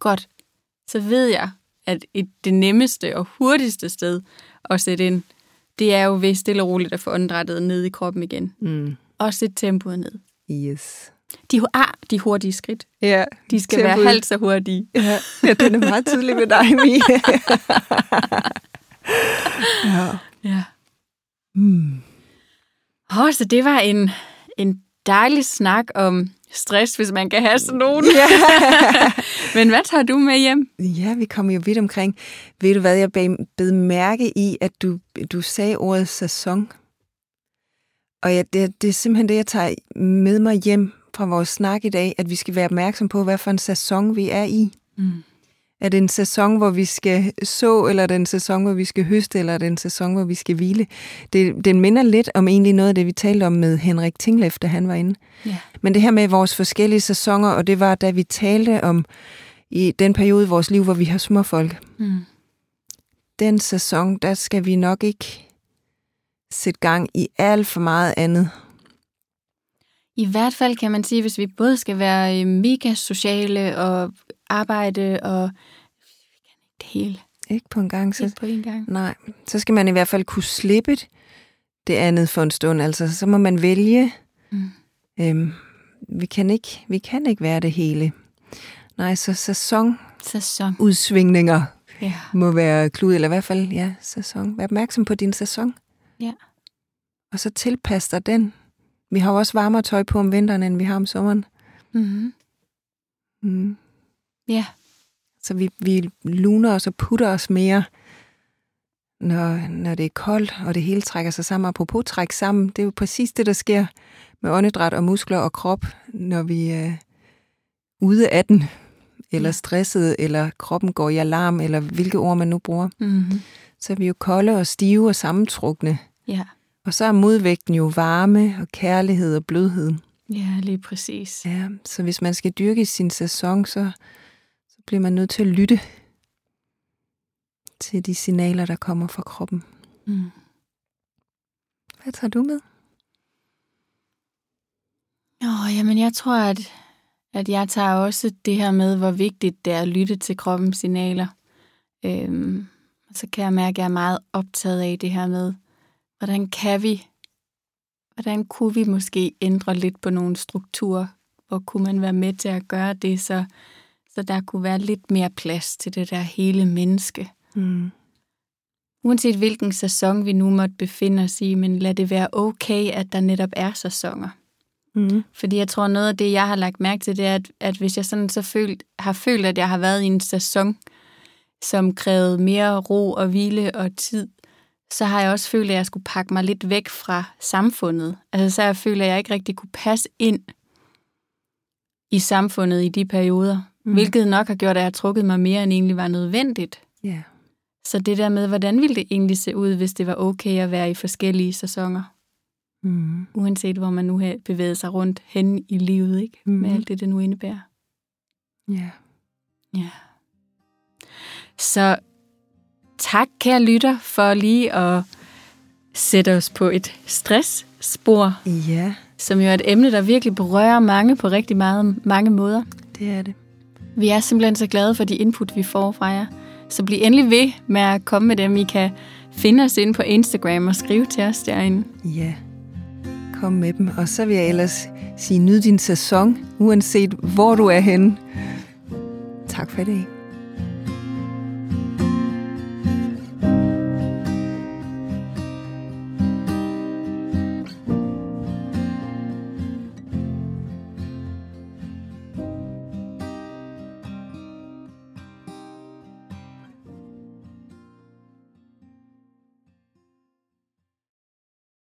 Godt. Så ved jeg, at et, det nemmeste og hurtigste sted at sætte ind, det er jo ved stille og roligt at få åndedrættet ned i kroppen igen. Mm. Og sætte tempoet ned. Yes. De, ah, de hurtige skridt. Ja, De skal tempoet. være halvt så hurtige. Ja, ja, den er meget tydelig ved dig, Mie. ja. Ja. Mm. Oh, så det var en, en dejlig snak om stress, hvis man kan have sådan nogen. Ja. Men hvad tager du med hjem? ja, vi kommer jo vidt omkring. Ved du hvad, jeg bed, mærke i, at du, du sagde ordet sæson. Og ja, det, det er simpelthen det, jeg tager med mig hjem fra vores snak i dag, at vi skal være opmærksom på, hvad for en sæson vi er i. Mm. Er det en sæson, hvor vi skal så, eller er det en sæson, hvor vi skal høste, eller er det en sæson, hvor vi skal hvile? Det, den minder lidt om egentlig noget af det, vi talte om med Henrik Tinglef, da han var inde. Ja. Men det her med vores forskellige sæsoner, og det var, da vi talte om i den periode i vores liv, hvor vi har småfolk. Mm. Den sæson, der skal vi nok ikke sætte gang i alt for meget andet. I hvert fald kan man sige, hvis vi både skal være øh, mega sociale og arbejde og det hele Ikke på en gang, så ikke på en gang. Nej, så skal man i hvert fald kunne slippe det andet for en stund. Altså, så må man vælge. Mm. Øhm, vi, kan ikke, vi kan ikke være det hele. Nej, så sæsonudsvingninger Sæson. Ja. må være klud, eller i hvert fald, ja, sæson. Vær opmærksom på din sæson. Ja. Og så tilpas dig den. Vi har jo også varmere tøj på om vinteren, end vi har om sommeren. Mm-hmm. Mm. Ja. Så vi, vi luner os og putter os mere, når, når det er koldt, og det hele trækker sig sammen. Apropos træk sammen, det er jo præcis det, der sker med åndedræt og muskler og krop, når vi er ude af den, eller stresset, eller kroppen går i alarm, eller hvilke ord man nu bruger. Mm-hmm. Så er vi jo kolde og stive og sammentrukne. Ja. Og så er modvægten jo varme og kærlighed og blødhed. Ja, lige præcis. Ja, så hvis man skal dyrke sin sæson, så bliver man nødt til at lytte til de signaler, der kommer fra kroppen. Mm. Hvad tager du med? Åh, jamen jeg tror, at, at jeg tager også det her med, hvor vigtigt det er at lytte til kroppens signaler. Øhm, så kan jeg mærke, at jeg er meget optaget af det her med, hvordan kan vi, hvordan kunne vi måske ændre lidt på nogle strukturer? Hvor kunne man være med til at gøre det, så, så der kunne være lidt mere plads til det der hele menneske? Mm. Uanset hvilken sæson vi nu måtte befinde os i, men lad det være okay, at der netop er sæsoner. Mm. Fordi jeg tror, noget af det, jeg har lagt mærke til, det er, at, at hvis jeg sådan så følt, har følt, at jeg har været i en sæson, som krævede mere ro og hvile og tid, så har jeg også følt, at jeg skulle pakke mig lidt væk fra samfundet. Altså så har jeg følt, at jeg ikke rigtig kunne passe ind i samfundet i de perioder, Mm. hvilket nok har gjort, at jeg har trukket mig mere, end egentlig var nødvendigt. Ja. Så det der med, hvordan ville det egentlig se ud, hvis det var okay at være i forskellige sæsoner? Mm. uanset hvor man nu har bevæget sig rundt hen i livet, ikke? Mm. Med Mhm. alt det, det nu indebærer. Ja. Ja. Så tak, kære lytter, for lige at sætte os på et stressspor, Ja, som jo er et emne, der virkelig berører mange på rigtig meget, mange måder. det er det. Vi er simpelthen så glade for de input, vi får fra jer. Så bliv endelig ved med at komme med dem. I kan finde os inde på Instagram og skrive til os derinde. Ja. Kom med dem. Og så vil jeg ellers sige, nyd din sæson, uanset hvor du er henne. Tak for i dag.